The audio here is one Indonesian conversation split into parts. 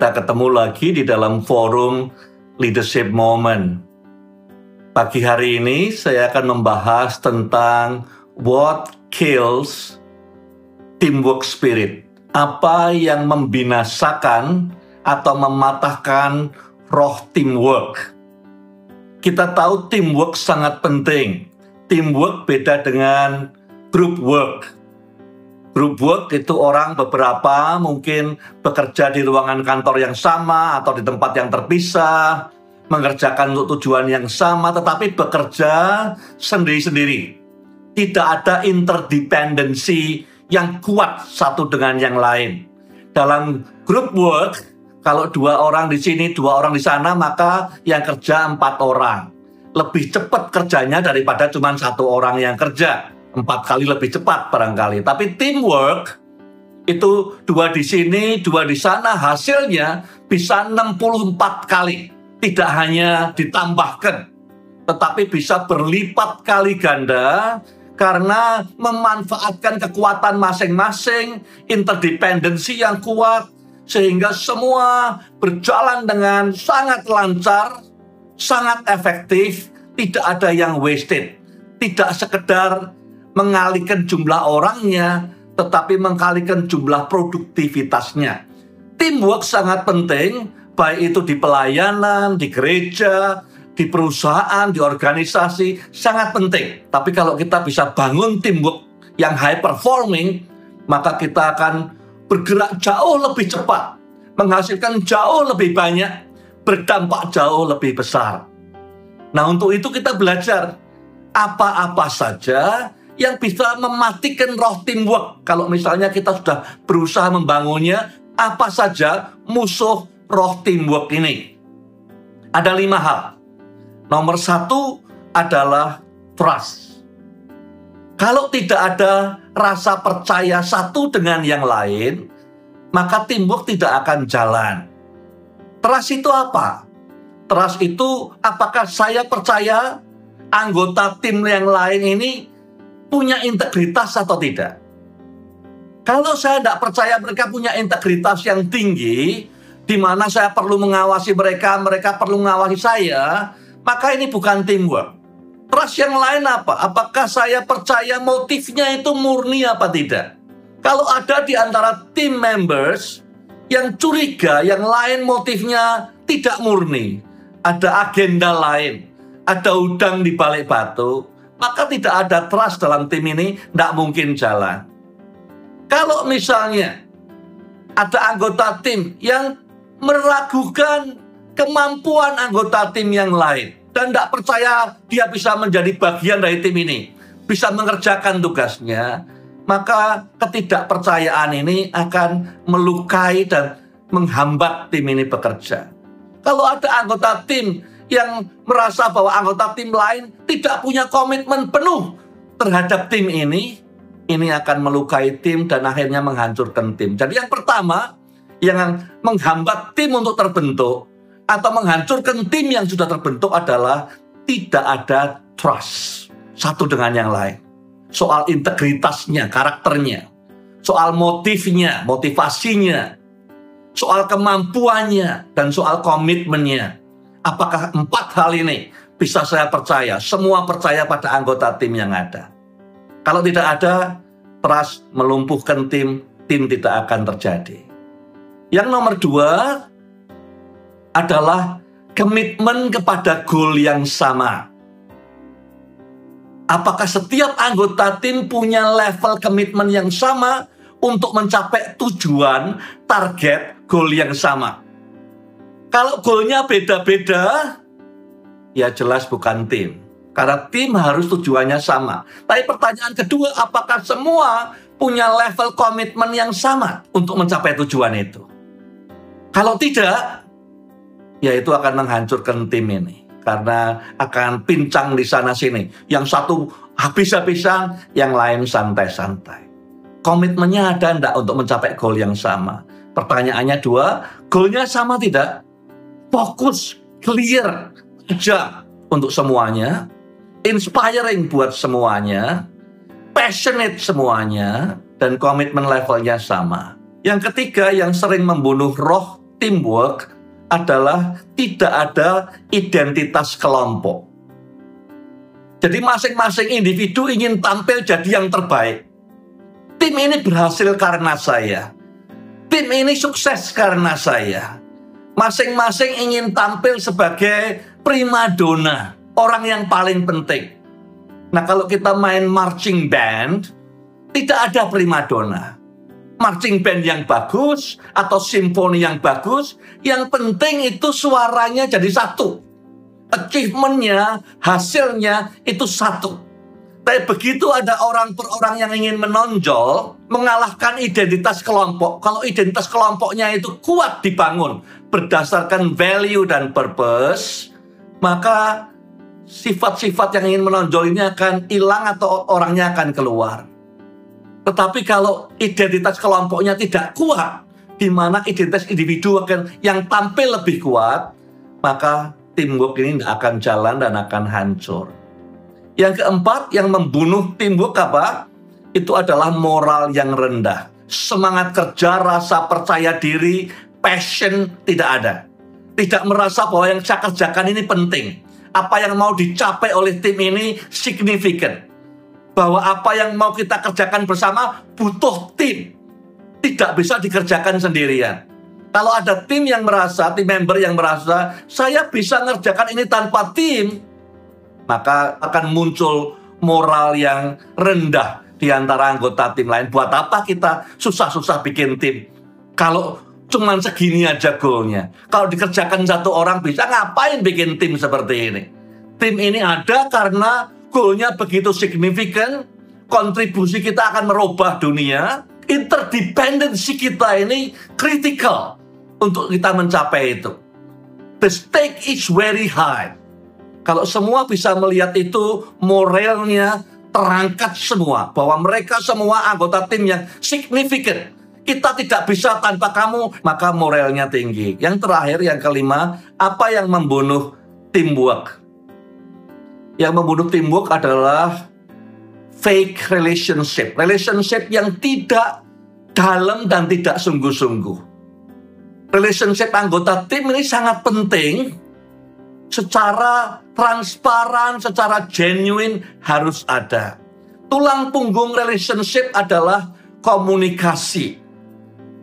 kita ketemu lagi di dalam forum Leadership Moment. Pagi hari ini saya akan membahas tentang what kills teamwork spirit. Apa yang membinasakan atau mematahkan roh teamwork. Kita tahu teamwork sangat penting. Teamwork beda dengan group work Group work itu orang beberapa mungkin bekerja di ruangan kantor yang sama atau di tempat yang terpisah, mengerjakan untuk tujuan yang sama tetapi bekerja sendiri-sendiri. Tidak ada interdependensi yang kuat satu dengan yang lain. Dalam group work, kalau dua orang di sini, dua orang di sana, maka yang kerja empat orang. Lebih cepat kerjanya daripada cuma satu orang yang kerja empat kali lebih cepat barangkali. Tapi teamwork itu dua di sini, dua di sana, hasilnya bisa 64 kali. Tidak hanya ditambahkan, tetapi bisa berlipat kali ganda karena memanfaatkan kekuatan masing-masing, interdependensi yang kuat, sehingga semua berjalan dengan sangat lancar, sangat efektif, tidak ada yang wasted. Tidak sekedar mengalihkan jumlah orangnya, tetapi mengalihkan jumlah produktivitasnya. Teamwork sangat penting, baik itu di pelayanan, di gereja, di perusahaan, di organisasi, sangat penting. Tapi kalau kita bisa bangun teamwork yang high performing, maka kita akan bergerak jauh lebih cepat, menghasilkan jauh lebih banyak, berdampak jauh lebih besar. Nah, untuk itu kita belajar apa-apa saja yang bisa mematikan roh teamwork. Kalau misalnya kita sudah berusaha membangunnya, apa saja musuh roh teamwork ini? Ada lima hal. Nomor satu adalah trust. Kalau tidak ada rasa percaya satu dengan yang lain, maka teamwork tidak akan jalan. Trust itu apa? Trust itu apakah saya percaya anggota tim yang lain ini punya integritas atau tidak. Kalau saya tidak percaya mereka punya integritas yang tinggi, di mana saya perlu mengawasi mereka, mereka perlu mengawasi saya, maka ini bukan teamwork. Trust yang lain apa? Apakah saya percaya motifnya itu murni apa tidak? Kalau ada di antara team members yang curiga, yang lain motifnya tidak murni, ada agenda lain, ada udang di balik batu, maka tidak ada trust dalam tim ini, tidak mungkin jalan. Kalau misalnya ada anggota tim yang meragukan kemampuan anggota tim yang lain dan tidak percaya dia bisa menjadi bagian dari tim ini, bisa mengerjakan tugasnya, maka ketidakpercayaan ini akan melukai dan menghambat tim ini bekerja. Kalau ada anggota tim yang merasa bahwa anggota tim lain tidak punya komitmen penuh terhadap tim ini, ini akan melukai tim dan akhirnya menghancurkan tim. Jadi yang pertama, yang menghambat tim untuk terbentuk atau menghancurkan tim yang sudah terbentuk adalah tidak ada trust satu dengan yang lain. Soal integritasnya, karakternya, soal motifnya, motivasinya, soal kemampuannya, dan soal komitmennya. Apakah empat hal ini bisa saya percaya? Semua percaya pada anggota tim yang ada. Kalau tidak ada, trust melumpuhkan tim, tim tidak akan terjadi. Yang nomor dua adalah komitmen kepada goal yang sama. Apakah setiap anggota tim punya level komitmen yang sama untuk mencapai tujuan, target, goal yang sama? Kalau goalnya beda-beda, ya jelas bukan tim. Karena tim harus tujuannya sama. Tapi pertanyaan kedua, apakah semua punya level komitmen yang sama untuk mencapai tujuan itu? Kalau tidak, ya itu akan menghancurkan tim ini. Karena akan pincang di sana sini. Yang satu habis-habisan, yang lain santai-santai. Komitmennya ada enggak untuk mencapai goal yang sama? Pertanyaannya dua, goalnya sama tidak? Fokus, clear, aja untuk semuanya, inspiring buat semuanya, passionate semuanya, dan komitmen levelnya sama. Yang ketiga yang sering membunuh roh teamwork adalah tidak ada identitas kelompok. Jadi masing-masing individu ingin tampil jadi yang terbaik. Tim ini berhasil karena saya. Tim ini sukses karena saya. Masing-masing ingin tampil sebagai primadona, orang yang paling penting. Nah, kalau kita main marching band, tidak ada primadona marching band yang bagus atau simfoni yang bagus, yang penting itu suaranya jadi satu. Achievementnya, hasilnya itu satu. Tapi begitu ada orang per orang yang ingin menonjol, mengalahkan identitas kelompok. Kalau identitas kelompoknya itu kuat dibangun berdasarkan value dan purpose, maka sifat-sifat yang ingin menonjol ini akan hilang atau orangnya akan keluar. Tetapi kalau identitas kelompoknya tidak kuat, di mana identitas individu akan yang tampil lebih kuat, maka teamwork ini tidak akan jalan dan akan hancur. Yang keempat, yang membunuh teamwork apa? Itu adalah moral yang rendah. Semangat kerja, rasa percaya diri, passion tidak ada. Tidak merasa bahwa yang saya kerjakan ini penting. Apa yang mau dicapai oleh tim ini signifikan bahwa apa yang mau kita kerjakan bersama butuh tim. Tidak bisa dikerjakan sendirian. Kalau ada tim yang merasa, tim member yang merasa, saya bisa ngerjakan ini tanpa tim, maka akan muncul moral yang rendah di antara anggota tim lain. Buat apa kita susah-susah bikin tim? Kalau cuman segini aja goalnya. Kalau dikerjakan satu orang bisa ngapain bikin tim seperti ini? Tim ini ada karena goalnya begitu signifikan, kontribusi kita akan merubah dunia, interdependensi kita ini kritikal untuk kita mencapai itu. The stake is very high. Kalau semua bisa melihat itu, moralnya terangkat semua. Bahwa mereka semua anggota tim yang signifikan. Kita tidak bisa tanpa kamu, maka moralnya tinggi. Yang terakhir, yang kelima, apa yang membunuh teamwork? yang membunuh teamwork adalah fake relationship. Relationship yang tidak dalam dan tidak sungguh-sungguh. Relationship anggota tim ini sangat penting secara transparan, secara genuine harus ada. Tulang punggung relationship adalah komunikasi.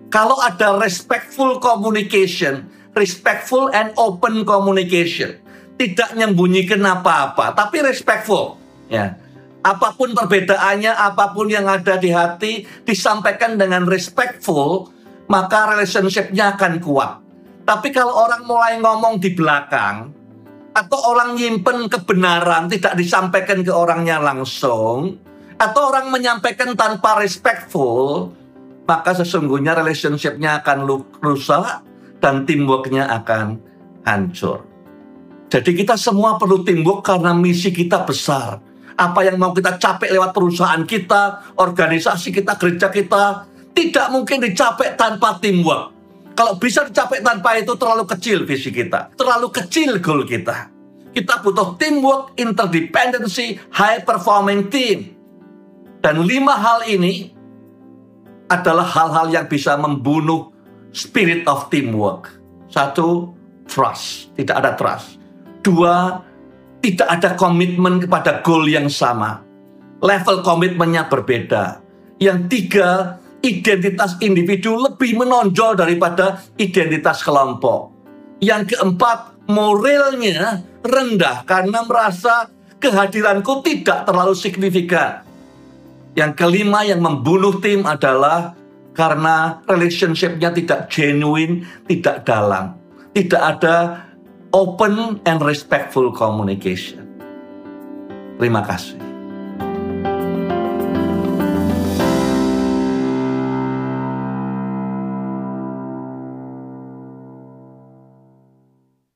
Kalau ada respectful communication, respectful and open communication, tidak menyembunyikan apa-apa, tapi respectful. Ya, apa pun perbedaannya, apa pun yang ada di hati, disampaikan dengan respectful, maka relationship-nya akan kuat. Tapi kalau orang mulai ngomong di belakang, atau orang nyimpen kebenaran tidak disampaikan ke orangnya langsung, atau orang menyampaikan tanpa respectful, maka sesungguhnya relationship-nya akan rusak dan teamwork-nya akan hancur. Jadi kita semua perlu teamwork karena misi kita besar. Apa yang mau kita capai lewat perusahaan kita, organisasi kita, gereja kita, tidak mungkin dicapai tanpa teamwork. Kalau bisa dicapai tanpa itu terlalu kecil visi kita, terlalu kecil goal kita. Kita butuh teamwork, interdependency, high performing team. Dan lima hal ini adalah hal-hal yang bisa membunuh spirit of teamwork. Satu, trust. Tidak ada trust. Dua, tidak ada komitmen kepada goal yang sama. Level komitmennya berbeda. Yang tiga, identitas individu lebih menonjol daripada identitas kelompok. Yang keempat, moralnya rendah karena merasa kehadiranku tidak terlalu signifikan. Yang kelima yang membunuh tim adalah karena relationship-nya tidak genuine, tidak dalam. Tidak ada open and respectful communication. Terima kasih.